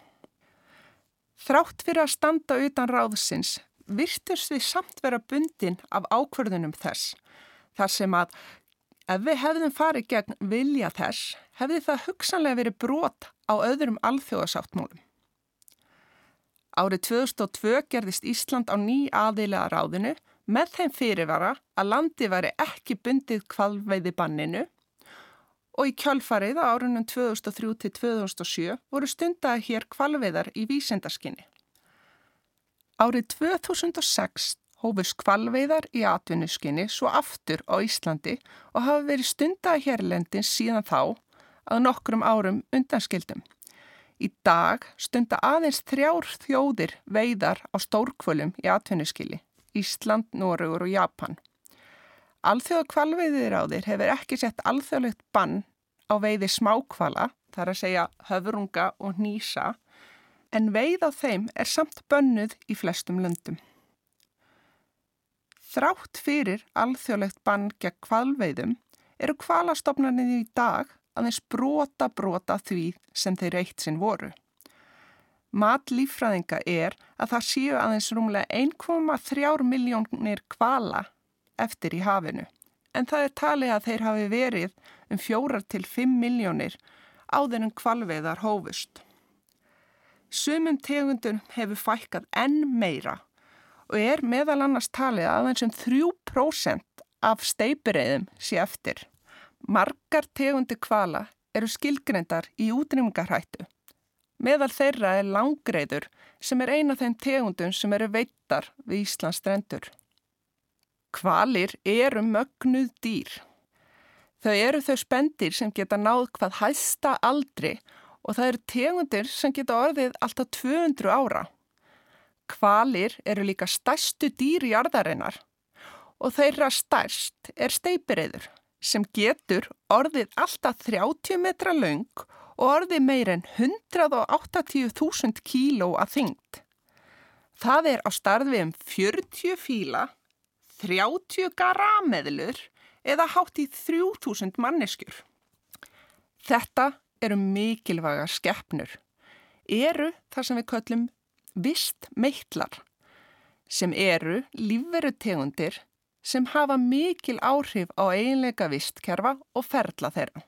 Þrátt fyrir að standa utan ráðsins virtust við samt vera bundin af ákverðunum þess, þar sem að ef við hefðum farið gegn vilja þess, hefði það hugsanlega verið brot á öðrum alþjóðasáttmólum. Árið 2002 gerðist Ísland á ný aðilega ráðinu með þeim fyrirvara að landi væri ekki bundið kvalveiði banninu og í kjálfarið á árunum 2003 til 2007 voru stundaði hér kvalveiðar í vísendarskinni. Árið 2006 hófust kvalveiðar í atvinnuskinni svo aftur á Íslandi og hafa verið stundaði hérlendins síðan þá að nokkrum árum undanskildum. Í dag stunda aðeins þrjár þjóðir veiðar á stórkvölum í atvinnuskili, Ísland, Noregur og Japan. Alþjóða kvalveiðir á þér hefur ekki sett alþjóðlegt bann á veiði smákvala, þar að segja höfurunga og nýsa, en veið á þeim er samt bönnuð í flestum löndum. Þrátt fyrir alþjóðlegt bann gegn kvalveiðum eru kvalastofnarnir í dag aðeins brota brota því sem þeir eitt sinn voru. Mat lífræðinga er að það séu aðeins rúmlega 1,3 miljónir kvala eftir í hafinu en það er talið að þeir hafi verið um fjórar til fimm miljónir áður en kvalveðar hófust. Sumum tegundum hefur fækkað enn meira og er meðal annars talið aðeins um 3% af steipireiðum sé eftir. Margar tegundi kvala eru skilgrendar í útrýmingarhættu. Meðal þeirra er langreiður sem er eina þeim tegundum sem eru veittar við Íslands strendur. Kvalir eru mögnuð dýr. Þau eru þau spendir sem geta náð hvað hæsta aldri og það eru tegundir sem geta orðið alltaf 200 ára. Kvalir eru líka stærstu dýr í arðarinnar og þeirra stærst er steipireyður sem getur orðið alltaf 30 metra laung og orðið meir en 180.000 kíló að þyngd. Það er á starfið um 40 fíla, 30 garameðlur eða hátt í 3000 manneskjur. Þetta eru mikilvæga skeppnur. Eru þar sem við köllum vist meitlar sem eru lífveru tegundir sem hafa mikil áhrif á eiginleika vistkerfa og ferla þeirra.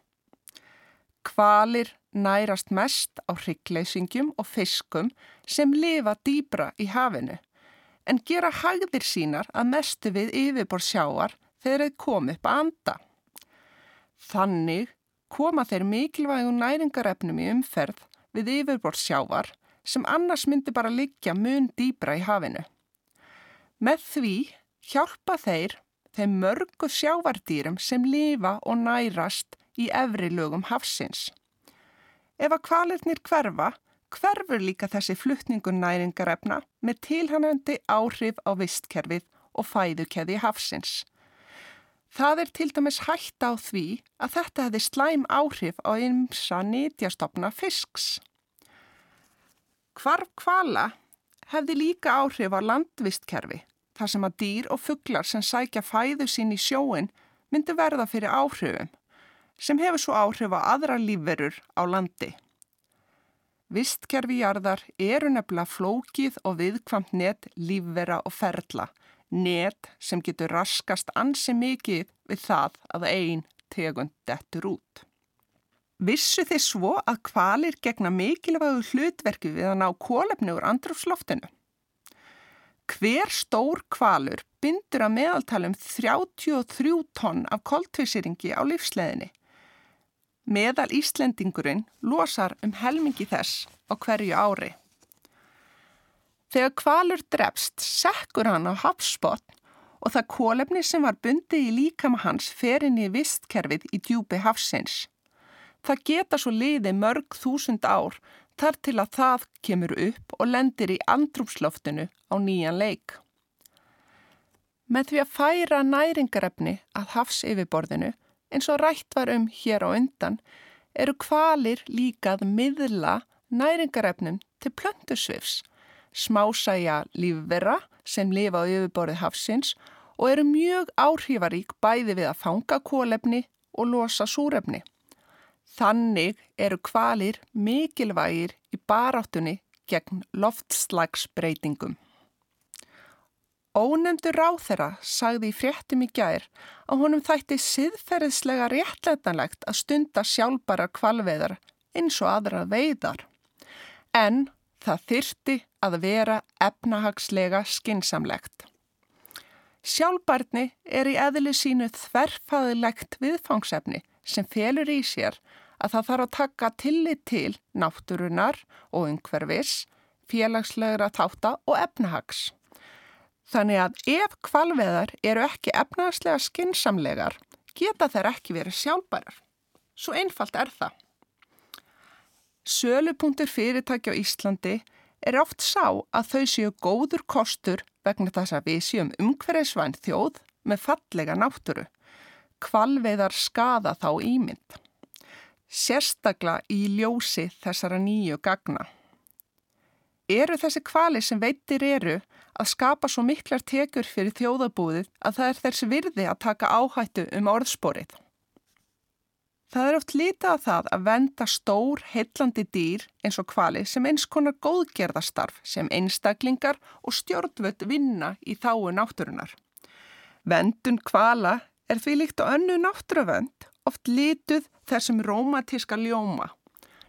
Kvalir nærast mest á hryggleisingjum og fiskum sem lifa dýbra í hafinu en gera hagðir sínar að mestu við yfirbor sjáar þegar þeir komi upp að anda. Þannig koma þeir mikilvægum næringarefnum í umferð við yfirbor sjávar sem annars myndi bara liggja mun dýbra í hafinu. Með því hjálpa þeir þeim mörgu sjávardýrum sem lifa og nærast í efri lögum hafsins. Ef að kvalirnir hverfa, hverfur líka þessi fluttningun næringarefna með tilhanandi áhrif á vistkerfið og fæðukeði hafsins. Það er til dæmis hægt á því að þetta hefði slæm áhrif á ymsa nýtjastofna fisks. Hvarf kvala hefði líka áhrif á landvistkerfi þar sem að dýr og fugglar sem sækja fæðu sín í sjóin myndi verða fyrir áhrifum sem hefur svo áhrif á aðra lífverur á landi. Vistkerfi jarðar eru nefnilega flókið og viðkvamt net lífvera og ferla, net sem getur raskast ansi mikið við það að ein tegund dettur út. Vissu þið svo að kvalir gegna mikilvægu hlutverki við að ná kólefni úr andrufsloftinu? Hver stór kvalur bindur að meðaltalum 33 tonn af koltvísýringi á lífsleðinni. Meðal Íslendingurinn losar um helmingi þess á hverju ári. Þegar kvalur drefst, sekkur hann á hafsbotn og það kólefni sem var bundið í líkama hans fer inn í vistkerfið í djúpi hafsins. Það geta svo liði mörg þúsund ár þar til að það kemur upp og lendir í andrúpsloftinu á nýjan leik. Með því að færa næringarefni að hafs yfirborðinu eins og rætt var um hér á undan eru kvalir líkað miðla næringarefnum til plöntusvifs, smásæja lífverra sem lifa á yfirborði hafsins og eru mjög áhrifarík bæði við að fanga kólefni og losa súrefni. Þannig eru kvalir mikilvægir í baráttunni gegn loftslagsbreytingum. Ónefndur ráþera sagði í fréttum í gær að honum þætti siðferðislega réttleitanlegt að stunda sjálfbara kvalveðar eins og aðra veiðar. En það þyrti að vera efnahagslega skinsamlegt. Sjálfbarni er í eðli sínu þverfaðilegt viðfangsefni sem felur í sér að það þarf að taka tillit til náttúrunar og umhverfis, félagslegra þátta og efnahags. Þannig að ef kvalveðar eru ekki efnahagslega skinsamlegar, geta þær ekki verið sjálfbærar. Svo einfalt er það. Sölupunktur fyrirtæki á Íslandi er oft sá að þau séu góður kostur vegna þess að við séum umhverfisvæn þjóð með fallega náttúru. Kvalveðar skada þá ímynd sérstakla í ljósi þessara nýju gagna. Eru þessi kvali sem veitir eru að skapa svo miklar tekjur fyrir þjóðabúðið að það er þessi virði að taka áhættu um orðsporið. Það er oft litið að það að venda stór, heillandi dýr eins og kvali sem eins konar góðgerðastarf sem einstaklingar og stjórnvöld vinna í þáu náttúrunar. Vendun kvala er því líkt á önnu náttúruvönd oft lituð þessum rómatíska ljóma.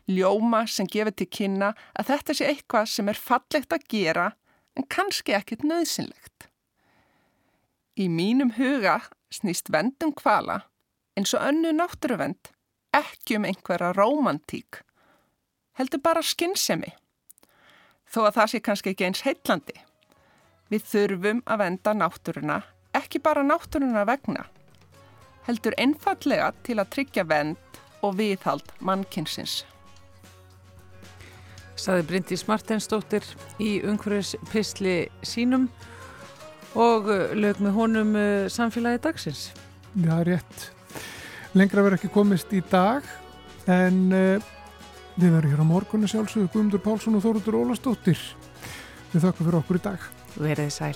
Ljóma sem gefur til kynna að þetta sé eitthvað sem er fallegt að gera en kannski ekkit nöðsynlegt. Í mínum huga snýst vendum kvala eins og önnu náttúruvend ekki um einhverja romantík. Heldur bara skinnsemi. Þó að það sé kannski ekki eins heitlandi. Við þurfum að venda náttúruna, ekki bara náttúruna vegna heldur einfallega til að tryggja vend og viðhald mannkynsins. Saði Bryndís Martensdóttir í umhverfispistli sínum og uh, lög með honum uh, samfélagi dagsins. Já, rétt. Lengra verður ekki komist í dag en uh, við verðum hér á morgunni sjálfsögðu Guðmundur Pálsson og Þóruður Ólastóttir. Við þakka fyrir okkur í dag. Verðið sæl.